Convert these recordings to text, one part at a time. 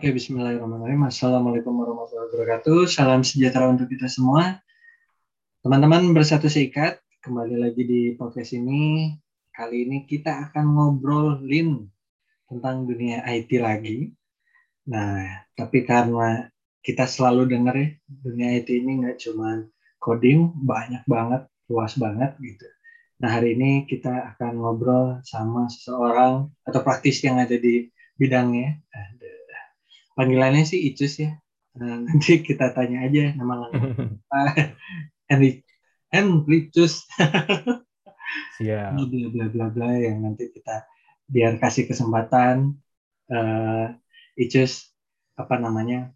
Oke, bismillahirrahmanirrahim. Assalamualaikum warahmatullahi wabarakatuh. Salam sejahtera untuk kita semua. Teman-teman bersatu seikat, kembali lagi di podcast ini. Kali ini kita akan ngobrolin tentang dunia IT lagi. Nah, tapi karena kita selalu dengar ya, dunia IT ini nggak cuma coding, banyak banget, luas banget gitu. Nah, hari ini kita akan ngobrol sama seseorang atau praktisi yang ada di bidangnya. Panggilannya sih Icus ya. Nah, nanti kita tanya aja nama lengkap. Henry Henricus. Siap. bla bla bla bla yang nanti kita biar kasih kesempatan uh, Icus apa namanya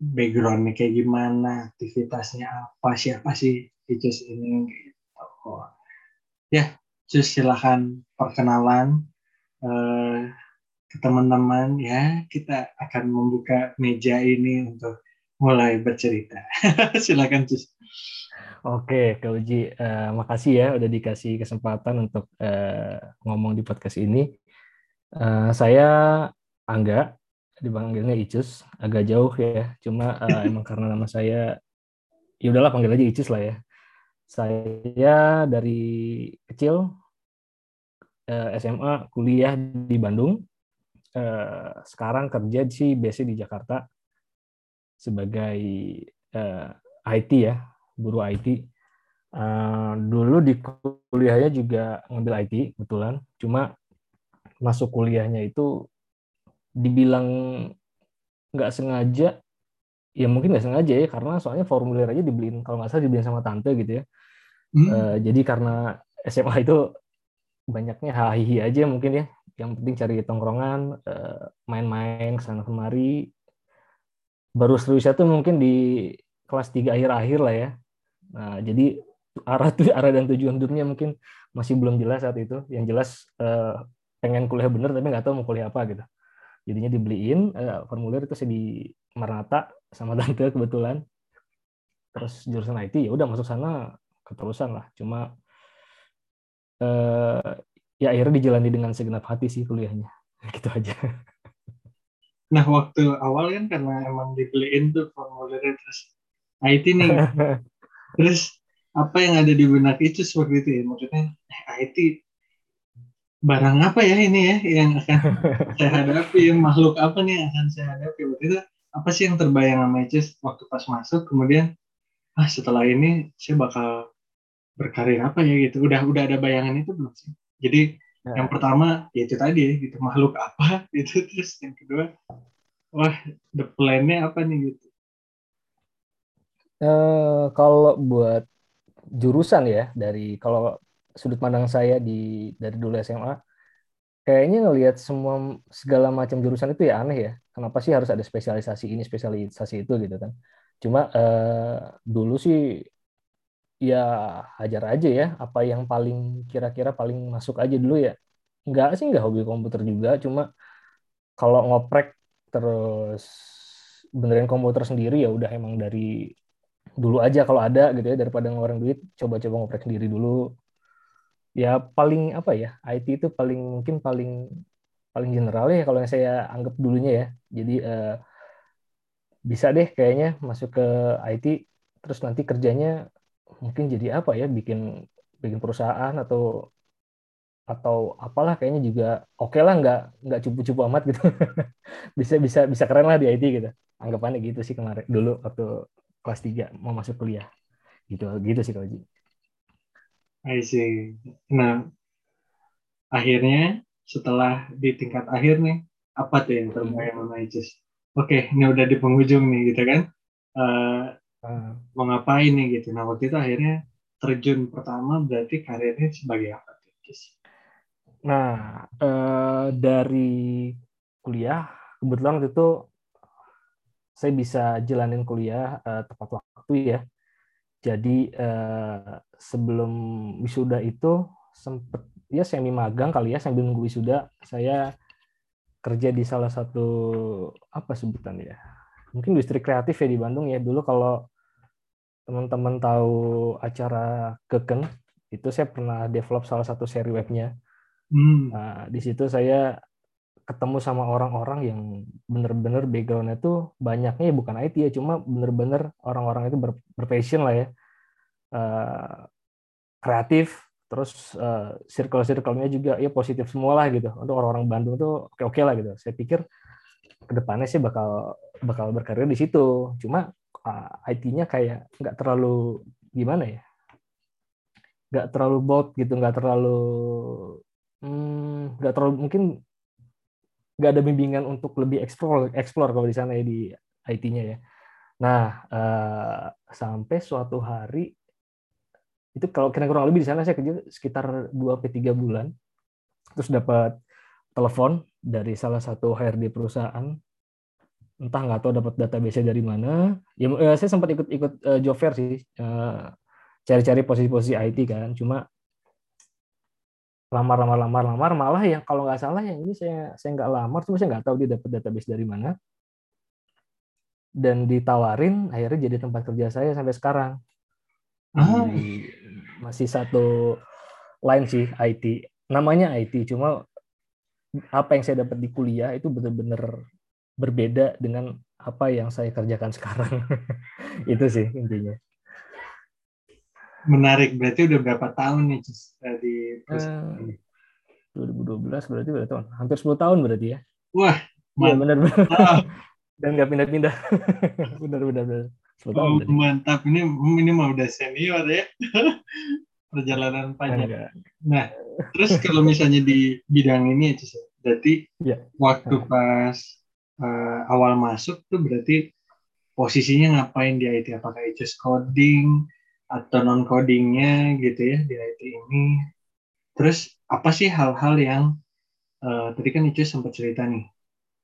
backgroundnya kayak gimana aktivitasnya apa siapa sih Icus ini gitu. Ya, Cus silahkan perkenalan uh, ke teman-teman ya. Kita akan membuka meja ini untuk mulai bercerita. silakan Cus. Oke, Kak Uji, uh, makasih ya udah dikasih kesempatan untuk uh, ngomong di podcast ini. Uh, saya Angga, dipanggilnya Icus, agak jauh ya. Cuma uh, emang karena nama saya, ya udahlah panggil aja Icus lah ya. Saya dari kecil uh, SMA kuliah di Bandung. Uh, sekarang kerja sih biasa di Jakarta sebagai uh, IT ya, guru IT. Uh, dulu di kuliahnya juga ngambil IT, kebetulan. Cuma masuk kuliahnya itu dibilang nggak sengaja, ya mungkin nggak sengaja ya, karena soalnya formulir aja dibeliin, kalau nggak salah dibeliin sama tante gitu ya. Hmm. Uh, jadi karena SMA itu banyaknya hahihi aja mungkin ya, yang penting cari tongkrongan, uh, main-main ke sana kemari. Baru seriusnya tuh mungkin di kelas 3 akhir-akhir lah ya. Nah, jadi arah tuh arah dan tujuan hidupnya mungkin masih belum jelas saat itu. Yang jelas uh, pengen kuliah bener tapi nggak tahu mau kuliah apa gitu. Jadinya dibeliin uh, formulir itu saya di Maranatha sama tante kebetulan. Terus jurusan IT ya udah masuk sana keterusan lah. Cuma ya akhirnya dijalani dengan segenap hati sih kuliahnya. Gitu aja. Nah waktu awal kan karena emang dibeliin tuh formulirnya terus IT nih. Terus apa yang ada di benak itu seperti itu ya? Maksudnya eh, IT barang apa ya ini ya yang akan saya hadapi? Makhluk apa nih yang akan saya hadapi? Waktu itu apa sih yang terbayang sama itu waktu pas masuk kemudian ah setelah ini saya bakal berkarir apa ya? Gitu. Udah udah ada bayangan itu belum sih jadi nah. yang pertama ya itu tadi ya gitu makhluk apa? Itu terus yang kedua wah the plan-nya apa nih gitu? Eh, kalau buat jurusan ya dari kalau sudut pandang saya di dari dulu SMA kayaknya ngelihat semua segala macam jurusan itu ya aneh ya. Kenapa sih harus ada spesialisasi ini spesialisasi itu gitu kan? Cuma eh, dulu sih ya hajar aja ya. Apa yang paling kira-kira paling masuk aja dulu ya. Nggak sih nggak hobi komputer juga. Cuma kalau ngoprek terus benerin komputer sendiri ya udah emang dari dulu aja kalau ada gitu ya daripada ngeluarin duit coba-coba ngoprek sendiri dulu. Ya paling apa ya IT itu paling mungkin paling paling general ya kalau yang saya anggap dulunya ya. Jadi eh, bisa deh kayaknya masuk ke IT terus nanti kerjanya mungkin jadi apa ya bikin bikin perusahaan atau atau apalah kayaknya juga oke okay lah nggak nggak cupu-cupu amat gitu bisa bisa bisa keren lah di IT gitu anggapannya gitu sih kemarin dulu waktu kelas 3 mau masuk kuliah gitu gitu sih kalau I see. Nah, akhirnya setelah di tingkat akhir nih, apa tuh yang terbayang sama? Oke, ini udah di penghujung nih gitu kan. Uh, uh. Mau ngapain nih gitu. Nah, waktu itu akhirnya terjun pertama berarti karirnya sebagai apa? Nah, uh, dari kuliah, kebetulan waktu itu saya bisa jalanin kuliah uh, tepat waktu ya. Jadi uh, sebelum wisuda itu sempet ya semi magang kali ya sambil nunggu wisuda saya kerja di salah satu apa sebutan ya mungkin industri kreatif ya di Bandung ya dulu kalau teman-teman tahu acara keken itu saya pernah develop salah satu seri webnya hmm. nah, di situ saya ketemu sama orang-orang yang bener-bener backgroundnya tuh banyaknya ya bukan IT ya, cuma bener-bener orang-orang itu ber, berpassion lah ya, uh, kreatif, terus uh, circle-circle-nya juga ya positif semua lah gitu. Untuk orang-orang Bandung tuh oke-oke lah gitu. Saya pikir ke depannya sih bakal bakal berkarir di situ. Cuma uh, IT-nya kayak nggak terlalu gimana ya, nggak terlalu bold gitu, nggak terlalu hmm, terlalu mungkin nggak ada bimbingan untuk lebih explore explore kalau di sana ya di IT-nya ya. Nah uh, sampai suatu hari itu kalau kira kurang lebih di sana saya kerja sekitar 2 3 bulan. Terus dapat telepon dari salah satu HRD perusahaan entah nggak tahu dapat database dari mana. Ya, ya saya sempat ikut ikut uh, job fair sih uh, cari-cari posisi-posisi IT kan. Cuma lamar lamar lamar lamar malah yang kalau nggak salah yang ini saya saya nggak lamar cuma saya nggak tahu dia dapat database dari mana. Dan ditawarin akhirnya jadi tempat kerja saya sampai sekarang. Oh. masih satu line sih IT namanya IT cuma apa yang saya dapat di kuliah itu benar-benar berbeda dengan apa yang saya kerjakan sekarang. itu sih intinya. Menarik, berarti udah berapa tahun nih eh, di uh, 2012 berarti berapa tahun? Hampir 10 tahun berarti ya. Wah, ya, benar benar. Dan nggak pindah-pindah. benar benar benar. Oh, mantap ini ini mau udah senior ya. Perjalanan panjang. Nah, terus kalau misalnya di bidang ini ya, berarti ya. waktu pas uh, awal masuk tuh berarti posisinya ngapain di IT? Apakah itu coding atau non codingnya gitu ya di IT ini? Terus apa sih hal-hal yang uh, tadi kan itu sempat cerita nih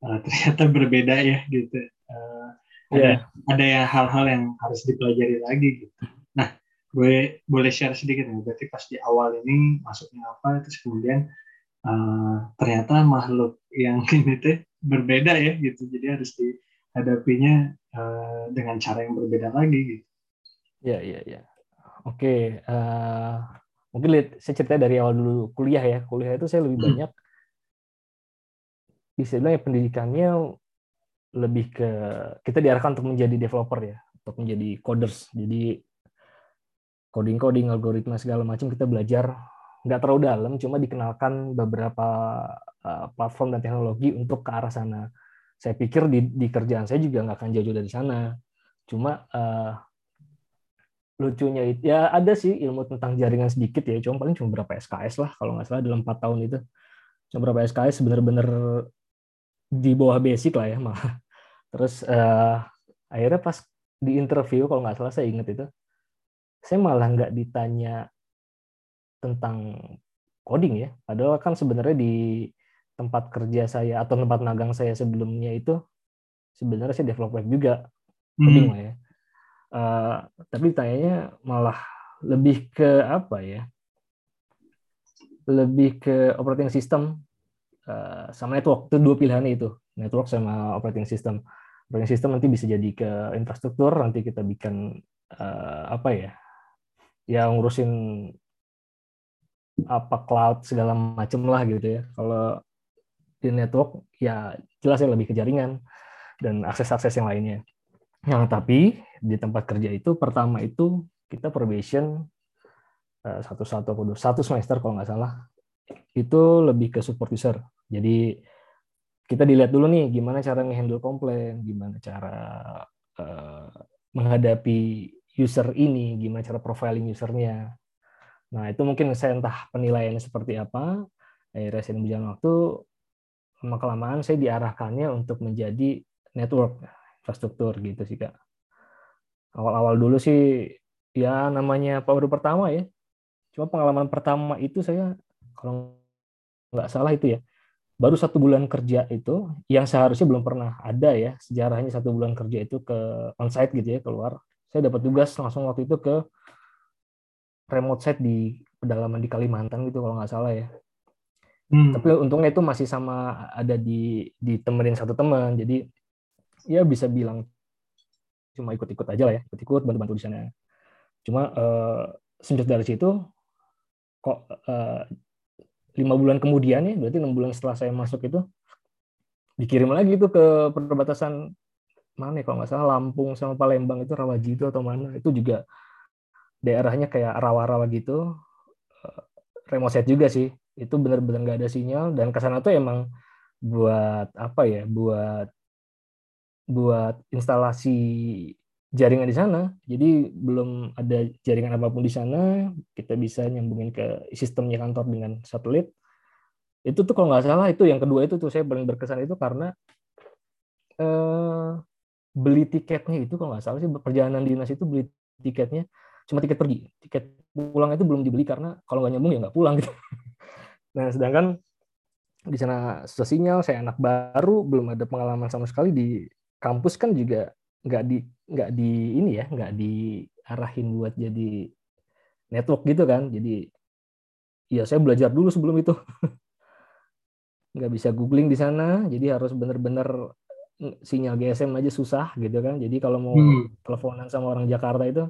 uh, ternyata berbeda ya gitu. Uh, ada yeah. ada ya hal-hal yang harus dipelajari lagi gitu. Nah, gue boleh share sedikit nih. Berarti pas di awal ini masuknya apa, terus kemudian uh, ternyata makhluk yang ini tuh berbeda ya gitu. Jadi harus dihadapinya uh, dengan cara yang berbeda lagi gitu. Ya ya ya oke uh, mungkin lihat saya cerita dari awal dulu. Kuliah ya. Kuliah itu saya lebih hmm. banyak bisa bilang ya pendidikannya lebih ke kita diarahkan untuk menjadi developer ya. Untuk menjadi coders. Jadi coding coding algoritma segala macam kita belajar nggak terlalu dalam cuma dikenalkan beberapa Eh, platform dan teknologi untuk ke arah sana. Saya pikir di, di kerjaan saya juga nggak akan jauh-jauh dari sana. Cuma uh, lucunya itu ya ada sih ilmu tentang jaringan sedikit ya, cuma paling cuma berapa SKS lah kalau nggak salah dalam empat tahun itu. Cuma berapa SKS benar-benar di bawah basic lah ya malah. Terus uh, akhirnya pas di interview kalau nggak salah saya ingat itu, saya malah nggak ditanya tentang coding ya. Padahal kan sebenarnya di tempat kerja saya atau tempat magang saya sebelumnya itu sebenarnya saya develop web juga coding hmm. lah ya. Uh, tapi tanyanya malah lebih ke apa ya? Lebih ke operating system uh, sama network itu dua pilihan itu network sama operating system. Operating system nanti bisa jadi ke infrastruktur nanti kita bikin uh, apa ya? Ya ngurusin apa cloud segala macam lah gitu ya. Kalau di network ya jelas ya lebih ke jaringan dan akses-akses yang lainnya. Yang tapi di tempat kerja itu pertama itu kita probation eh, satu satu satu semester kalau nggak salah itu lebih ke support user. Jadi kita dilihat dulu nih gimana cara ngehandle komplain, gimana cara uh, menghadapi user ini, gimana cara profiling usernya. Nah itu mungkin saya entah penilaiannya seperti apa. Akhirnya saya berjalan waktu lama kelamaan saya diarahkannya untuk menjadi network infrastruktur gitu sih kak. Awal-awal dulu sih ya namanya baru pertama ya. Cuma pengalaman pertama itu saya kalau nggak salah itu ya baru satu bulan kerja itu yang seharusnya belum pernah ada ya sejarahnya satu bulan kerja itu ke onsite gitu ya keluar saya dapat tugas langsung waktu itu ke remote site di pedalaman di Kalimantan gitu kalau nggak salah ya Hmm. Tapi untungnya itu masih sama ada di ditemenin satu teman. Jadi ya bisa bilang cuma ikut-ikut aja lah ya, ikut-ikut bantu-bantu di sana. Cuma uh, sejak dari situ kok lima bulan kemudian ya, berarti enam bulan setelah saya masuk itu dikirim lagi tuh ke perbatasan mana ya kalau nggak salah Lampung sama Palembang itu Rawaji itu atau mana itu juga daerahnya kayak rawa-rawa gitu eh, remote set juga sih. Itu benar-benar nggak ada sinyal dan ke sana tuh emang buat apa ya buat buat instalasi jaringan di sana. Jadi belum ada jaringan apa pun di sana kita bisa nyambungin ke sistemnya kantor dengan satelit. Itu tuh kalau nggak salah itu yang kedua itu tuh saya paling berkesan itu karena eh, beli tiketnya itu kalau nggak salah sih perjalanan dinas itu beli tiketnya cuma tiket pergi. Tiket pulang itu belum dibeli karena kalau nggak nyambung ya nggak pulang gitu. Nah sedangkan di sana susah sinyal saya anak baru belum ada pengalaman sama sekali. Di kampus kan juga nggak di nggak di ini ya nggak diarahin buat jadi network gitu kan. Jadi ya saya belajar dulu sebelum itu. Nggak bisa googling di sana jadi harus bener-bener sinyal GSM aja susah gitu kan. Jadi kalau mau hmm. teleponan sama orang Jakarta itu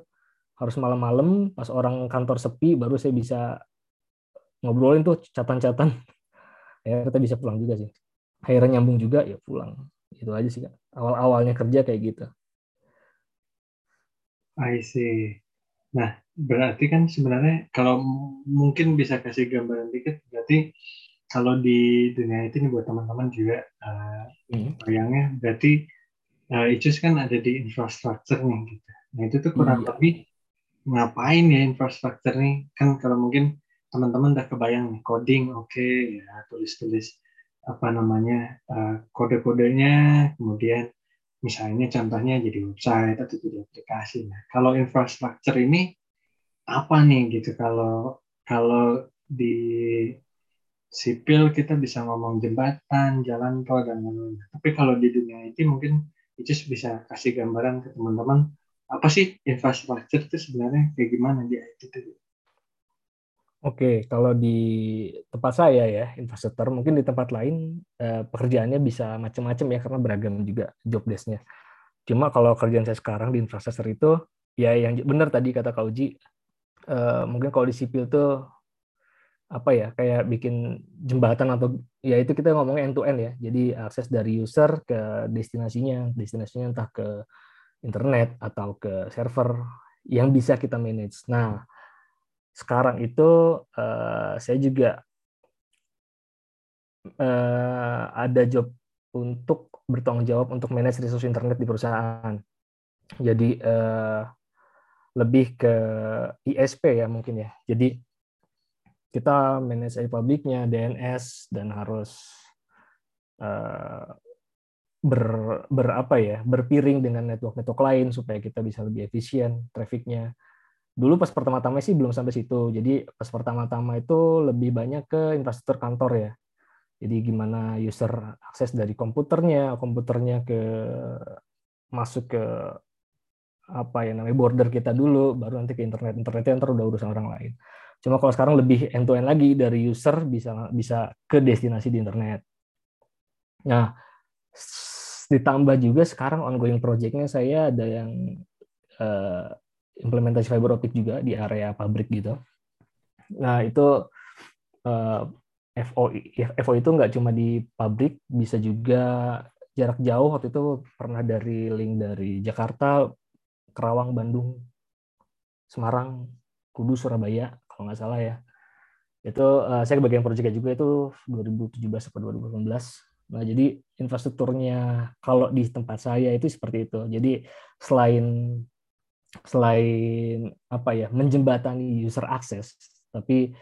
harus malam-malam pas orang kantor sepi baru saya bisa ngobrolin tuh catatan-catatan. Ya kita bisa pulang juga sih. Akhirnya nyambung juga ya pulang. Itu aja sih Awal-awalnya kerja kayak gitu. I see. Nah, berarti kan sebenarnya kalau mungkin bisa kasih gambaran dikit, berarti kalau di dunia itu nih buat teman-teman juga uh, hmm. bayangnya berarti uh, Icus kan ada di infrastruktur nih gitu. Nah itu tuh kurang hmm. lebih ngapain ya infrastruktur nih kan kalau mungkin teman-teman udah kebayang nih coding oke okay, ya tulis-tulis apa namanya uh, kode-kodenya kemudian misalnya contohnya jadi website atau jadi aplikasi. Nah kalau infrastruktur ini apa nih gitu kalau kalau di sipil kita bisa ngomong jembatan, jalan tol dan lain-lain. Tapi kalau di dunia IT mungkin itu bisa kasih gambaran ke teman-teman apa sih infrastruktur itu sebenarnya kayak gimana di IT itu? Oke, kalau di tempat saya ya infrastruktur, mungkin di tempat lain eh, pekerjaannya bisa macam-macam ya karena beragam juga job desk-nya. Cuma kalau kerjaan saya sekarang di infrastruktur itu ya yang benar tadi kata Kak Uji, eh, mungkin kalau di sipil tuh apa ya kayak bikin jembatan atau ya itu kita ngomongnya end to end ya jadi akses dari user ke destinasinya destinasinya entah ke internet atau ke server yang bisa kita manage. Nah sekarang itu uh, saya juga uh, ada job untuk bertanggung jawab untuk manage resource internet di perusahaan. Jadi uh, lebih ke ISP ya mungkin ya. Jadi kita manage AI publiknya, DNS dan harus uh, ber, ber apa ya berpiring dengan network-network lain supaya kita bisa lebih efisien trafficnya. Dulu pas pertama-tama sih belum sampai situ. Jadi pas pertama-tama itu lebih banyak ke infrastruktur kantor ya. Jadi gimana user akses dari komputernya, komputernya ke masuk ke apa ya namanya border kita dulu, baru nanti ke internet. Internetnya ntar udah urusan orang lain. Cuma kalau sekarang lebih end to end lagi dari user bisa bisa ke destinasi di internet. Nah, ditambah juga sekarang ongoing projectnya saya ada yang uh, implementasi fiber optic juga di area pabrik gitu. Nah, itu uh, eh, FO FO itu nggak cuma di pabrik, bisa juga jarak jauh waktu itu pernah dari link dari Jakarta, Kerawang, Bandung, Semarang, Kudus, Surabaya kalau nggak salah ya. Itu uh, saya kebagian proyeknya juga itu 2017 atau 2018. Nah, jadi infrastrukturnya kalau di tempat saya itu seperti itu. Jadi selain selain apa ya menjembatani user access, tapi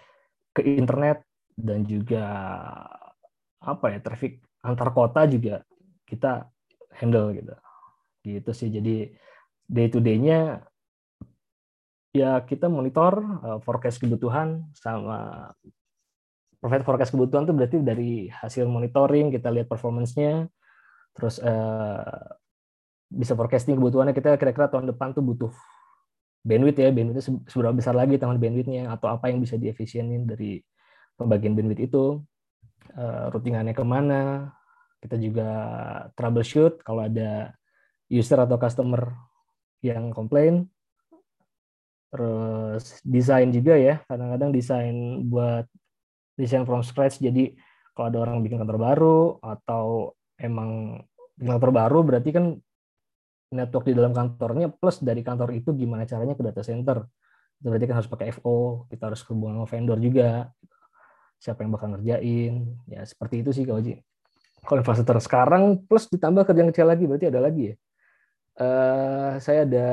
ke internet dan juga apa ya traffic antar kota juga kita handle gitu. Gitu sih. Jadi day to day-nya ya kita monitor uh, forecast kebutuhan sama provide forecast kebutuhan itu berarti dari hasil monitoring kita lihat performance-nya terus uh, bisa forecasting kebutuhannya. Kita kira-kira tahun depan tuh butuh bandwidth ya bandwidthnya seberapa besar lagi tahun bandwidthnya atau apa yang bisa diefisienin dari pembagian bandwidth itu. Uh, routingannya ke mana kita juga troubleshoot kalau ada user atau customer yang komplain. Terus desain juga ya kadang-kadang desain buat desain from scratch jadi kalau ada orang bikin kantor baru atau emang developer baru berarti kan network di dalam kantornya plus dari kantor itu gimana caranya ke data center. Itu berarti kan harus pakai FO, kita harus hubungan sama vendor juga. Siapa yang bakal ngerjain. Ya seperti itu sih Kak Oji. Kalau infrastruktur sekarang plus ditambah kerjaan kecil lagi berarti ada lagi ya. Uh, saya ada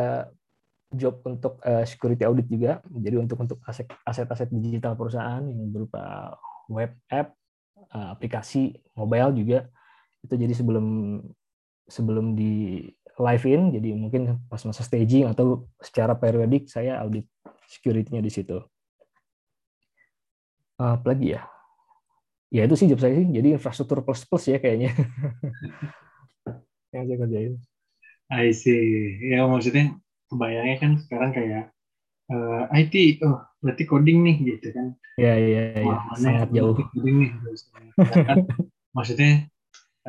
job untuk uh, security audit juga. Jadi untuk untuk aset-aset digital perusahaan yang berupa web app, uh, aplikasi mobile juga. Itu jadi sebelum sebelum di live in, jadi mungkin pas masa staging atau secara periodik saya audit security-nya di situ. Apa lagi ya? Ya itu sih job saya sih. Jadi infrastruktur plus plus ya kayaknya. yang saya kerjain. I see. Ya maksudnya kebayangnya kan sekarang kayak uh, eh, IT, oh berarti coding nih gitu kan? Ya ya ya. Sangat jauh. Coding nih. Kan, maksudnya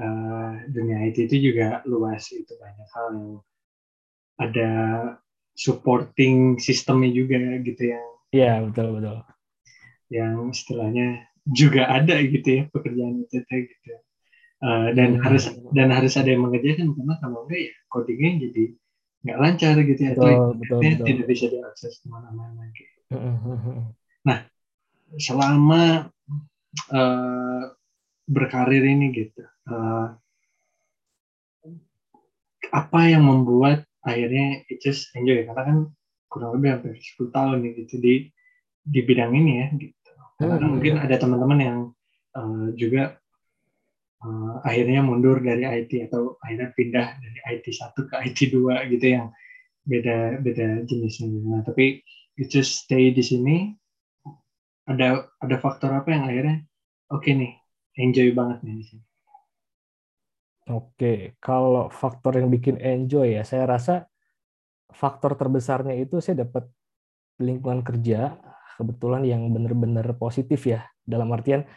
uh, dunia IT itu juga luas itu banyak hal yang ada supporting sistemnya juga gitu yang Iya betul betul. Yang istilahnya juga ada gitu ya pekerjaan itu gitu. Uh, dan hmm. harus dan harus ada yang mengerjakan karena kalau enggak ya codingnya jadi nggak lancar gitu ya betul, atau betul, betul. tidak bisa diakses ke mana-mana gitu. Hmm, hmm, nah selama uh, berkarir ini gitu uh, apa yang membuat akhirnya it just enjoy? Karena kan kurang lebih hampir 10 tahun nih gitu di di bidang ini ya gitu. Karena hmm, mungkin ada teman-teman yang uh, juga uh, akhirnya mundur dari IT atau akhirnya pindah dari IT satu ke IT dua gitu yang beda beda jenisnya nah tapi it just stay di sini. Ada ada faktor apa yang akhirnya oke okay nih enjoy banget nih di sini. Oke, kalau faktor yang bikin enjoy ya, saya rasa faktor terbesarnya itu saya dapat lingkungan kerja kebetulan yang benar-benar positif ya, dalam artian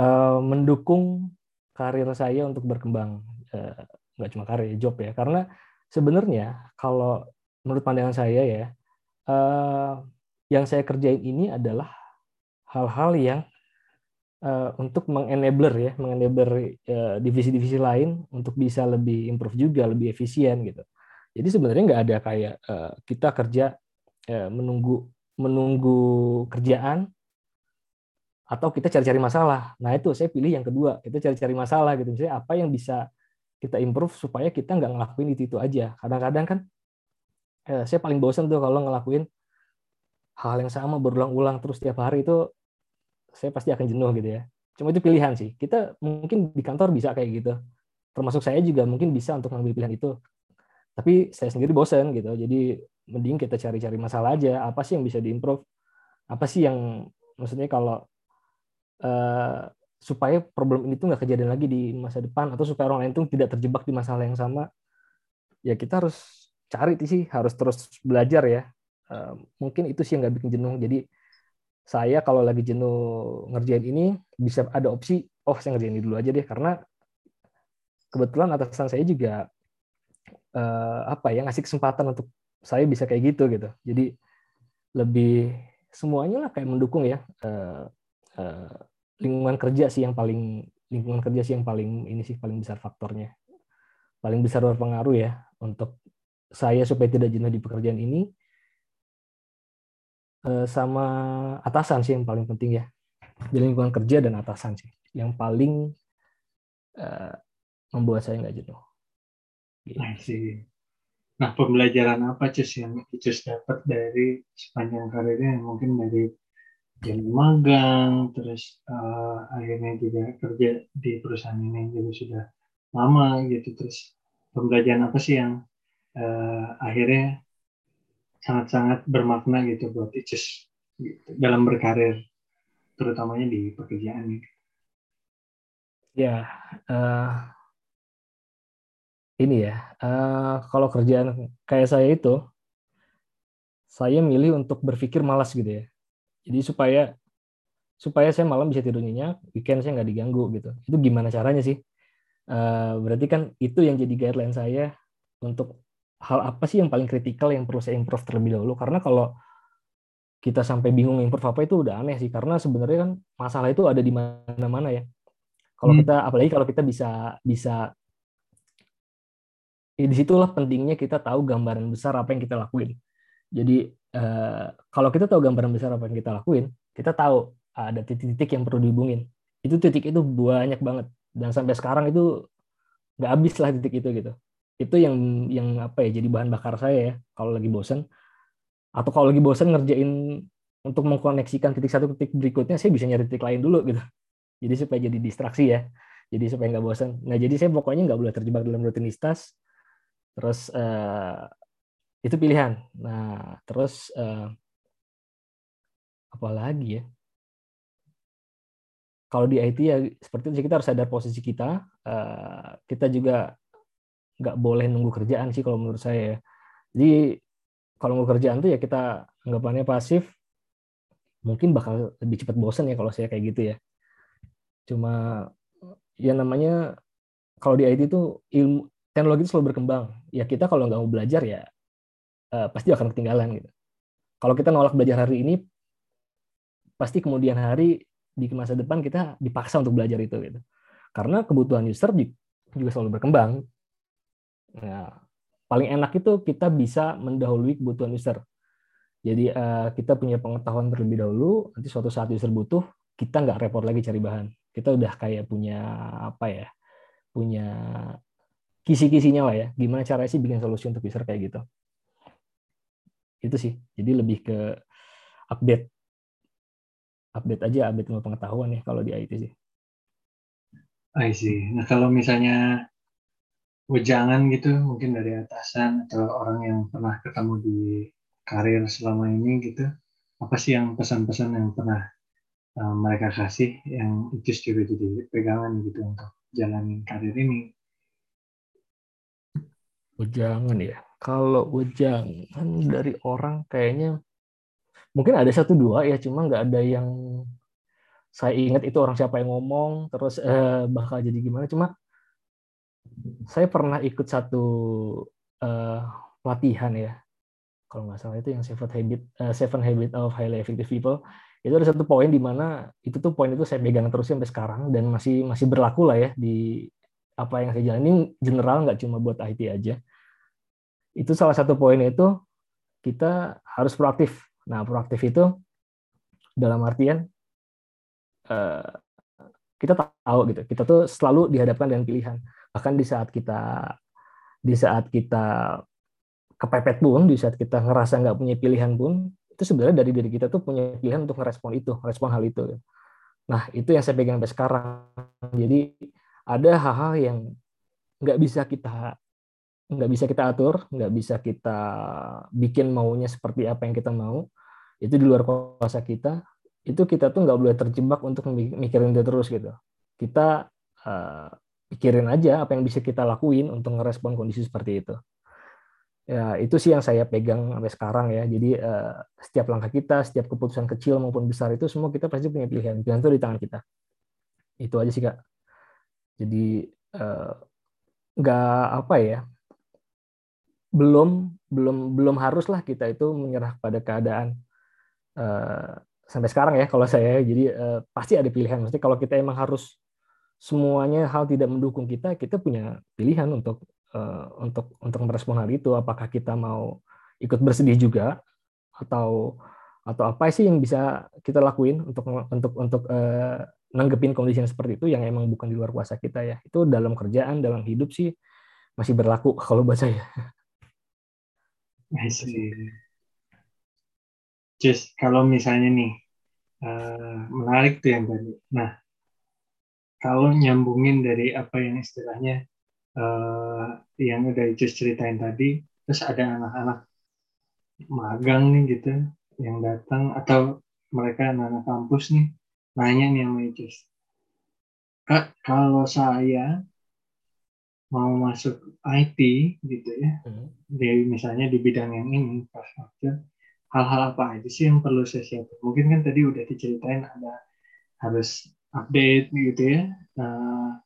uh, mendukung karir saya untuk berkembang, uh, nggak cuma karir, job ya, karena sebenarnya kalau menurut pandangan saya ya, uh, yang saya kerjain ini adalah hal-hal yang uh, untuk mengenabler ya, mengenabler divisi-divisi lain untuk bisa lebih improve juga, lebih efisien gitu. Jadi sebenarnya nggak ada kayak kita kerja menunggu menunggu kerjaan atau kita cari-cari masalah. Nah itu saya pilih yang kedua, kita cari-cari masalah gitu. Misalnya apa yang bisa kita improve supaya kita nggak ngelakuin itu itu aja. Kadang-kadang kan eh, saya paling bosan tuh kalau ngelakuin hal yang sama berulang-ulang terus tiap hari itu saya pasti akan jenuh gitu ya. Cuma itu pilihan sih. Kita mungkin di kantor bisa kayak gitu. Termasuk saya juga mungkin bisa untuk mengambil pilihan itu. Tapi saya sendiri bosen gitu. Jadi mending kita cari-cari masalah aja. Apa sih yang bisa diimprove? Apa sih yang maksudnya kalau uh, supaya problem ini tuh nggak kejadian lagi di masa depan atau supaya orang lain tuh tidak terjebak di masalah yang sama. Ya kita harus cari sih harus terus belajar ya. Mungkin itu sih yang nggak bikin jenuh. Jadi saya kalau lagi jenuh ngerjain ini bisa ada opsi oh saya ngerjain ini dulu aja deh. Karena kebetulan atasan saya juga uh, apa ya ngasih kesempatan untuk saya bisa kayak gitu gitu. Jadi lebih semuanya lah kayak mendukung ya. Uh, lingkungan kerja sih yang paling lingkungan kerja sih yang paling ini sih paling besar faktornya paling besar berpengaruh ya untuk saya supaya tidak jenuh di pekerjaan ini Eh, sama atasan sih yang paling penting ya di lingkungan kerja dan atasan sih yang paling uh, membuat saya nggak jenuh. Gitu. Nah pembelajaran apa cus yang cus dapat dari sepanjang karirnya mungkin dari jadi magang terus uh, akhirnya juga kerja di perusahaan ini juga sudah lama gitu terus pembelajaran apa sih yang uh, akhirnya sangat-sangat bermakna gitu buat Icis gitu, dalam berkarir terutamanya di pekerjaan ini. Ya, uh, ini ya, uh, kalau kerjaan kayak saya itu, saya milih untuk berpikir malas gitu ya. Jadi supaya supaya saya malam bisa tidur nyenyak, weekend saya nggak diganggu gitu. Itu gimana caranya sih? Uh, berarti kan itu yang jadi guideline saya untuk hal apa sih yang paling kritikal yang perlu saya improve terlebih dahulu karena kalau kita sampai bingung improve apa itu udah aneh sih karena sebenarnya kan masalah itu ada di mana-mana ya Kalau hmm. kita apalagi kalau kita bisa bisa ya di situlah pentingnya kita tahu gambaran besar apa yang kita lakuin. Jadi eh, kalau kita tahu gambaran besar apa yang kita lakuin, kita tahu ada titik-titik yang perlu dihubungin. Itu titik itu banyak banget dan sampai sekarang itu nggak habis lah titik itu gitu. Itu yang yang apa ya jadi bahan bakar saya ya kalau lagi bosan atau kalau lagi bosan ngerjain untuk mengkoneksikan titik satu titik berikutnya saya bisa nyari titik lain dulu gitu. Jadi supaya jadi distraksi ya. Jadi supaya nggak bosan. Nah jadi saya pokoknya nggak boleh terjebak dalam rutinitas Terus uh, itu pilihan. Nah, terus uh, apa lagi ya? Kalau di IT ya seperti itu kita harus sadar posisi kita. Uh, kita juga nggak boleh nunggu kerjaan sih kalau menurut saya. Ya. Jadi kalau mau kerjaan tuh ya kita anggapannya pasif, mungkin bakal lebih cepat bosan ya kalau saya kayak gitu ya. Cuma ya namanya kalau di IT itu ilmu teknologi itu selalu berkembang. Ya kita kalau nggak mau belajar ya uh, pasti akan ketinggalan gitu. Kalau kita nolak belajar hari ini, pasti kemudian hari di masa depan kita dipaksa untuk belajar itu gitu. Karena kebutuhan user juga selalu berkembang. Nah, paling enak itu kita bisa mendahului kebutuhan user. Jadi uh, kita punya pengetahuan terlebih dahulu, nanti suatu saat user butuh, kita nggak repot lagi cari bahan. Kita udah kayak punya apa ya, punya kisi-kisinya lah ya gimana caranya sih bikin solusi untuk user kayak gitu itu sih jadi lebih ke update update aja update ilmu pengetahuan ya kalau di IT sih I see. Nah kalau misalnya wejangan gitu mungkin dari atasan atau orang yang pernah ketemu di karir selama ini gitu apa sih yang pesan-pesan yang pernah uh, mereka kasih yang itu juga jadi pegangan gitu untuk jalanin karir ini Wejangan ya. Kalau wejangan dari orang kayaknya mungkin ada satu dua ya, cuma nggak ada yang saya ingat itu orang siapa yang ngomong, terus eh, bakal jadi gimana. Cuma saya pernah ikut satu eh, pelatihan ya, kalau nggak salah itu yang Seven Habit, uh, Seven Habit of Highly Effective People. Itu ada satu poin di mana itu tuh poin itu saya pegang terus sampai sekarang dan masih masih berlaku lah ya di apa yang saya jalani general nggak cuma buat IT aja. Itu salah satu poin itu kita harus proaktif. Nah, proaktif itu dalam artian eh, kita tahu gitu. Kita tuh selalu dihadapkan dengan pilihan. Bahkan di saat kita di saat kita kepepet pun, di saat kita ngerasa nggak punya pilihan pun, itu sebenarnya dari diri kita tuh punya pilihan untuk merespon itu, respon hal itu. Nah, itu yang saya pegang sampai sekarang. Jadi ada hal-hal yang nggak bisa kita nggak bisa kita atur, nggak bisa kita bikin maunya seperti apa yang kita mau, itu di luar kuasa kita, itu kita tuh nggak boleh terjebak untuk mikirin itu terus gitu. Kita uh, pikirin aja apa yang bisa kita lakuin untuk ngerespon kondisi seperti itu. Ya, itu sih yang saya pegang sampai sekarang ya. Jadi uh, setiap langkah kita, setiap keputusan kecil maupun besar itu semua kita pasti punya pilihan. Pilihan itu di tangan kita. Itu aja sih kak. Jadi uh, nggak apa ya belum belum belum haruslah kita itu menyerah pada keadaan uh, sampai sekarang ya kalau saya. Jadi uh, pasti ada pilihan. Maksudnya kalau kita emang harus semuanya hal tidak mendukung kita kita punya pilihan untuk uh, untuk untuk merespon hal itu. Apakah kita mau ikut bersedih juga atau atau apa sih yang bisa kita lakuin untuk untuk untuk uh, nanggepin kondisi yang seperti itu yang emang bukan di luar kuasa kita ya. Itu dalam kerjaan dalam hidup sih masih berlaku kalau buat saya. Just kalau misalnya nih uh, menarik tuh yang tadi. Nah, kalau nyambungin dari apa yang istilahnya uh, yang udah just ceritain tadi, terus ada anak-anak magang nih gitu yang datang atau mereka anak-anak kampus nih nanya nih sama. Kak, kalau saya mau masuk IT gitu ya, hmm. di misalnya di bidang yang ini infrastruktur, hal-hal apa aja sih yang perlu saya siapin? Mungkin kan tadi udah diceritain ada harus update gitu ya, uh,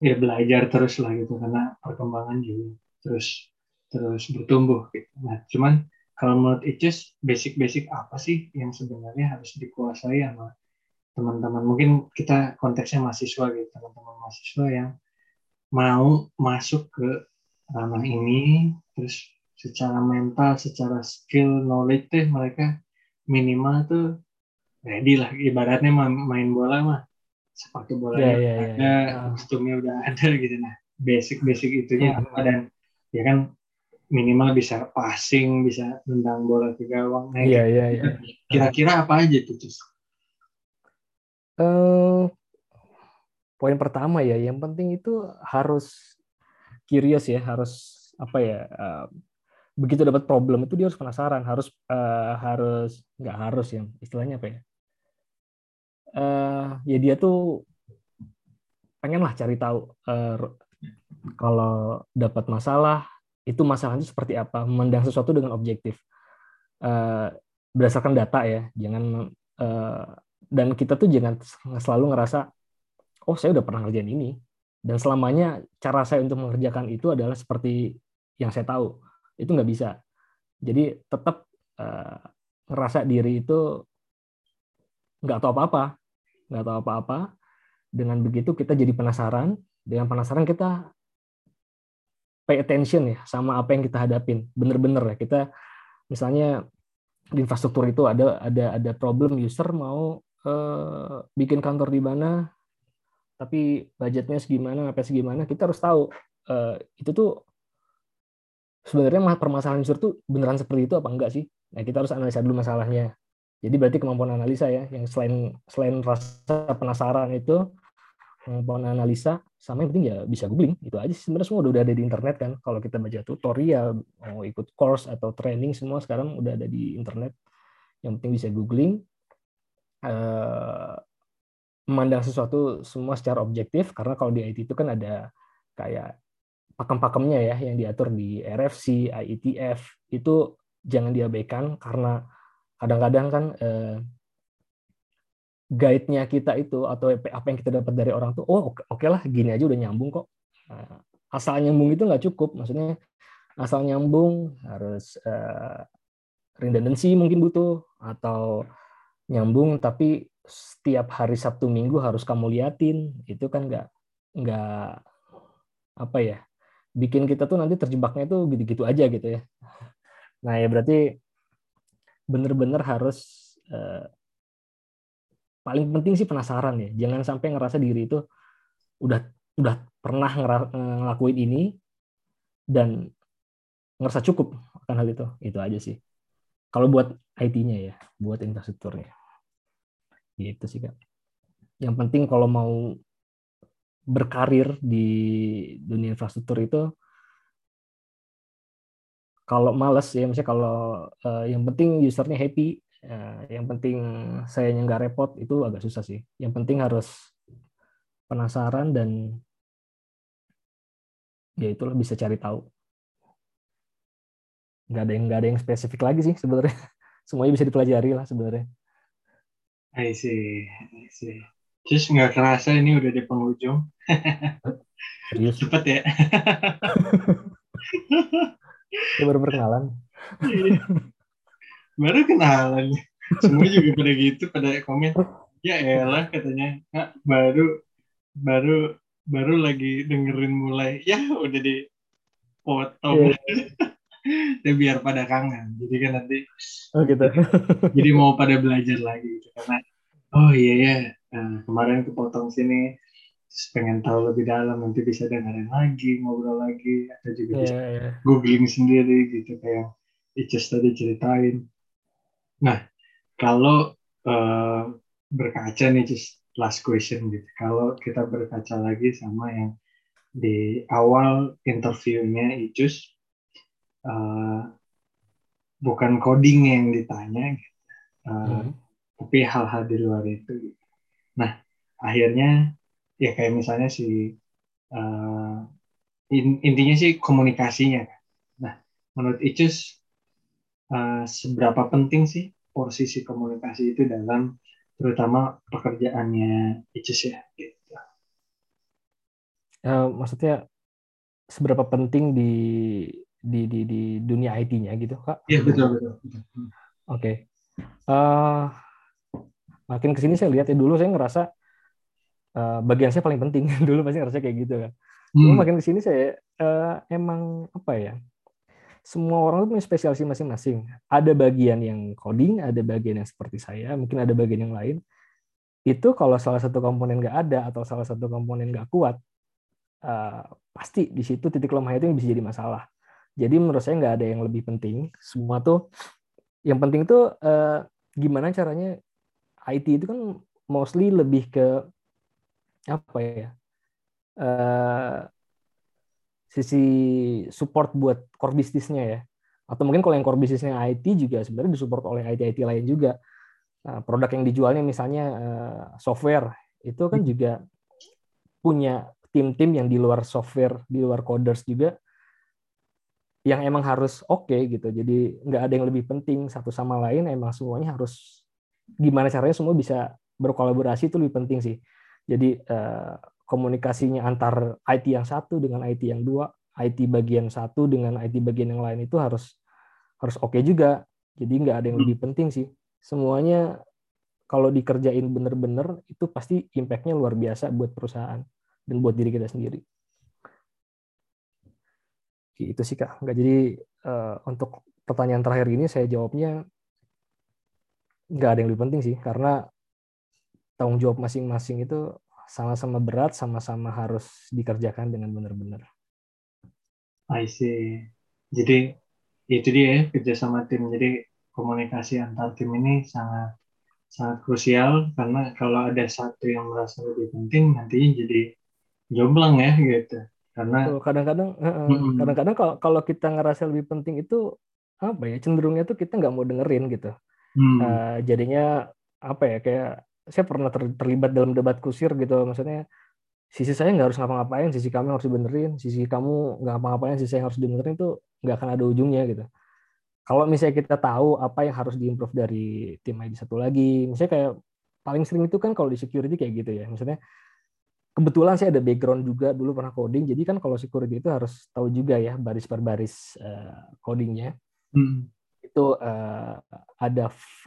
ya belajar terus lah gitu karena perkembangan juga terus terus bertumbuh gitu. Nah, cuman kalau menurut Icis basic-basic apa sih yang sebenarnya harus dikuasai sama teman-teman mungkin kita konteksnya mahasiswa gitu teman-teman mahasiswa yang mau masuk ke ranah ini terus secara mental secara skill knowledge tuh mereka minimal tuh ready lah ibaratnya main bola mah sepatu bolanya yeah, yeah, ada yeah. kostumnya udah ada gitu nah basic basic itunya yeah. apa dan ya kan minimal bisa passing bisa nendang bola ke gawang nah, yeah, yeah, yeah. kira-kira apa aja tuh Cus? Uh, poin pertama ya, yang penting itu harus curious ya, harus apa ya, uh, begitu dapat problem itu dia harus penasaran, harus uh, harus nggak harus ya, istilahnya apa ya? Uh, ya dia tuh pengen lah cari tahu uh, kalau dapat masalah itu masalahnya seperti apa, memandang sesuatu dengan objektif uh, berdasarkan data ya, jangan uh, dan kita tuh jangan selalu ngerasa oh saya udah pernah ngerjain ini. Dan selamanya cara saya untuk mengerjakan itu adalah seperti yang saya tahu. Itu nggak bisa. Jadi tetap uh, ngerasa diri itu nggak tahu apa-apa. Nggak tahu apa-apa. Dengan begitu kita jadi penasaran. Dengan penasaran kita pay attention ya sama apa yang kita hadapin. Bener-bener ya kita misalnya di infrastruktur itu ada ada ada problem user mau uh, bikin kantor di mana, tapi budgetnya segimana, apa segimana, kita harus tahu. Uh, itu tuh sebenarnya permasalahan user tuh beneran seperti itu apa enggak sih? Nah, kita harus analisa dulu masalahnya. Jadi berarti kemampuan analisa ya, yang selain selain rasa penasaran itu kemampuan analisa sama yang penting ya bisa googling. Itu aja sih sebenarnya semua udah ada di internet kan. Kalau kita baca tutorial mau ikut course atau training semua sekarang udah ada di internet. Yang penting bisa googling. Eh, memandang sesuatu semua secara objektif karena kalau di IT itu kan ada kayak pakem-pakemnya ya yang diatur di RFC, IETF itu jangan diabaikan karena kadang-kadang kan eh, guide-nya kita itu atau apa yang kita dapat dari orang tuh oh oke okay lah gini aja udah nyambung kok. Nah, asal nyambung itu nggak cukup maksudnya asal nyambung harus uh, redundancy mungkin butuh atau nyambung tapi setiap hari Sabtu Minggu harus kamu liatin. Itu kan nggak nggak apa ya bikin kita tuh nanti terjebaknya tuh gitu-gitu aja gitu ya. Nah ya berarti bener-bener harus eh, paling penting sih penasaran ya. Jangan sampai ngerasa diri itu udah udah pernah ngelakuin ini dan ngerasa cukup akan hal itu. Itu aja sih. Kalau buat IT-nya ya buat infrastrukturnya Gitu sih kak. Yang penting kalau mau berkarir di dunia infrastruktur itu kalau males ya misalnya kalau uh, yang penting usernya happy uh, yang penting saya nggak repot itu agak susah sih. Yang penting harus penasaran dan ya itulah bisa cari tahu. Nggak ada yang nggak ada yang spesifik lagi sih sebenarnya. Semuanya bisa dipelajari lah sebenarnya I see, I see. Terus nggak kerasa ini udah di penghujung. Serius? Cepet ya. ya baru perkenalan. baru kenalan. Semua juga pada gitu, pada komen. Ya elah katanya. Nah, baru baru baru lagi dengerin mulai. Ya udah di potong. Yeah ya biar pada kangen. Jadi kan nanti oh gitu. Jadi mau pada belajar lagi gitu. Karena oh iya ya nah, kemarin kepotong sini terus pengen tahu lebih dalam. Nanti bisa dengerin lagi ngobrol lagi. Atau juga yeah, bisa yeah. googling sendiri gitu. Kayak Icis tadi ceritain. Nah kalau uh, berkaca nih just last question gitu. Kalau kita berkaca lagi sama yang di awal interviewnya Icus uh, bukan coding yang ditanya gitu. uh, hmm. tapi hal-hal di luar itu gitu. nah akhirnya ya kayak misalnya si uh, in, intinya sih komunikasinya nah menurut Icus uh, seberapa penting sih posisi komunikasi itu dalam terutama pekerjaannya Icus ya gitu. Uh, maksudnya seberapa penting di di di di dunia IT-nya gitu kak? Iya betul betul. Oke. Okay. Uh, eh, Makin ke sini saya lihat ya dulu saya ngerasa uh, bagian saya paling penting dulu pasti ngerasa kayak gitu kan. Hmm. makin ke sini saya uh, emang apa ya? Semua orang tuh punya spesialisasi masing-masing. Ada bagian yang coding, ada bagian yang seperti saya, mungkin ada bagian yang lain. Itu kalau salah satu komponen nggak ada atau salah satu komponen nggak kuat, uh, pasti di situ titik lemah itu bisa jadi masalah. Jadi menurut saya nggak ada yang lebih penting. Semua tuh yang penting tuh uh, gimana caranya IT itu kan mostly lebih ke apa ya? Uh, sisi support buat core bisnisnya ya. Atau mungkin kalau yang core bisnisnya IT juga sebenarnya disupport oleh IT IT lain juga. Nah, produk yang dijualnya misalnya uh, software itu kan juga punya tim-tim yang di luar software di luar coders juga yang emang harus oke okay, gitu jadi nggak ada yang lebih penting satu sama lain emang semuanya harus gimana caranya semua bisa berkolaborasi itu lebih penting sih. Jadi eh, komunikasinya antar IT yang satu dengan IT yang dua, IT bagian satu dengan IT bagian yang lain itu harus harus oke okay juga. Jadi nggak ada yang lebih hmm. penting sih. Semuanya kalau dikerjain bener-bener itu pasti impact-nya luar biasa buat perusahaan dan buat diri kita sendiri. Itu sih kak. Nggak jadi uh, untuk pertanyaan terakhir ini saya jawabnya nggak ada yang lebih penting sih karena tanggung jawab masing-masing itu sama-sama berat, sama-sama harus dikerjakan dengan benar-benar. I see. Jadi itu dia ya kerja sama tim. Jadi komunikasi antar tim ini sangat sangat krusial karena kalau ada satu yang merasa lebih penting nantinya jadi jomblang ya gitu. Karena kadang-kadang kadang-kadang kalau kalau kita ngerasa lebih penting itu apa ya cenderungnya tuh kita nggak mau dengerin gitu. Hmm. Uh, jadinya apa ya kayak saya pernah ter, terlibat dalam debat kusir gitu maksudnya sisi saya nggak harus ngapa-ngapain sisi kamu harus dibenerin sisi kamu nggak ngapa-ngapain sisi saya harus dibenerin itu nggak akan ada ujungnya gitu kalau misalnya kita tahu apa yang harus diimprove dari tim ID satu lagi misalnya kayak paling sering itu kan kalau di security kayak gitu ya maksudnya kebetulan saya ada background juga dulu pernah coding jadi kan kalau security itu harus tahu juga ya baris per baris uh, codingnya hmm itu uh, ada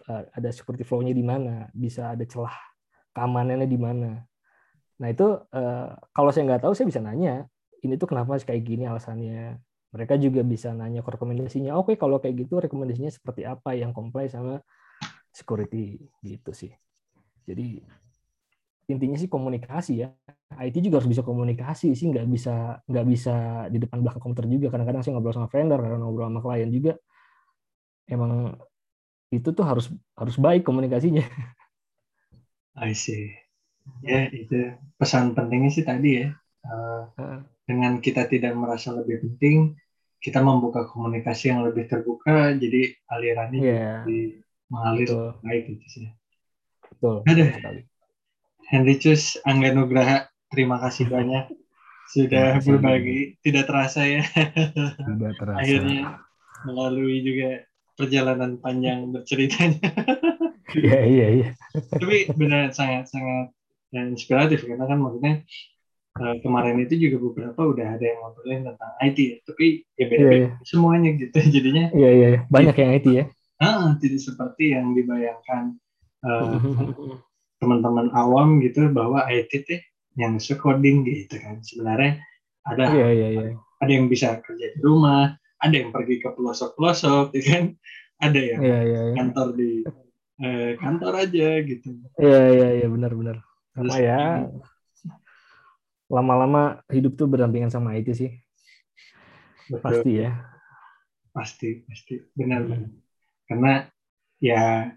uh, ada security flow-nya di mana, bisa ada celah keamanannya di mana. Nah itu uh, kalau saya nggak tahu saya bisa nanya, ini tuh kenapa kayak gini alasannya. Mereka juga bisa nanya rekomendasinya. Oke okay, kalau kayak gitu rekomendasinya seperti apa yang comply sama security gitu sih. Jadi intinya sih komunikasi ya. IT juga harus bisa komunikasi sih, nggak bisa nggak bisa di depan belakang komputer juga. Kadang-kadang saya ngobrol sama vendor, kadang ngobrol sama klien juga emang itu tuh harus harus baik komunikasinya. I see. Ya itu pesan pentingnya sih tadi ya. Uh, dengan kita tidak merasa lebih penting, kita membuka komunikasi yang lebih terbuka, jadi alirannya yeah. jadi mengalir Betul. baik gitu sih. Betul. Ada. Henricius Angga Nugraha, terima kasih banyak sudah berbagi. Tidak terasa ya. Tidak terasa. Akhirnya melalui juga perjalanan panjang berceritanya. Iya iya iya. Tapi benar sangat sangat yang inspiratif karena kan maksudnya uh, kemarin itu juga beberapa udah ada yang ngobrolin tentang IT ya, tapi ya beda-beda yeah, yeah. semuanya gitu jadinya. Iya iya iya. banyak yang IT ya. Ah, tidak seperti yang dibayangkan uh, teman-teman awam gitu bahwa IT teh yang coding gitu kan sebenarnya ada yeah, yeah, yeah. ada yang bisa kerja di rumah ada yang pergi ke pelosok-pelosok, ya kan? Ada yang yeah, yeah, yeah. kantor di eh, kantor aja gitu. Iya iya iya benar-benar. Sama ya. Lama-lama hidup tuh berdampingan sama itu sih. Betul. Pasti ya. Pasti pasti benar benar. Karena ya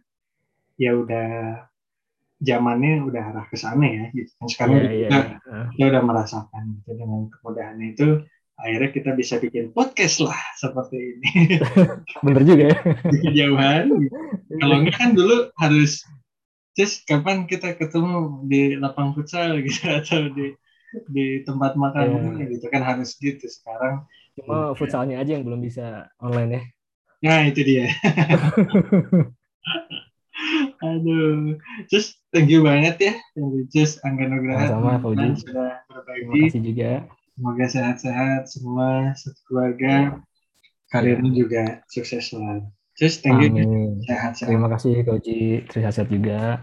ya udah zamannya udah arah ke sana ya gitu. Dan sekarang yeah, kita, yeah, kita udah merasakan gitu dengan kemudahan itu akhirnya kita bisa bikin podcast lah seperti ini. Bener juga ya. Kejauhan. Kalau enggak kan dulu harus just kapan kita ketemu di lapang futsal gitu atau di di tempat makan yeah. gitu kan harus gitu sekarang. Cuma futsalnya aja yang belum bisa online ya. Nah itu dia. Aduh, just thank you banget ya, just Angga Nugraha. Sama, Pak Udi. Sudah berbagi. Terima kasih juga. Semoga sehat-sehat semua, satu keluarga. Karirnya ya. juga sukses selalu. Just thank Amin. you. Sehat-sehat. Terima kasih, Pak Uji. Sehat-sehat juga.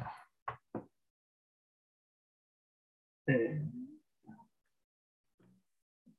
Eh.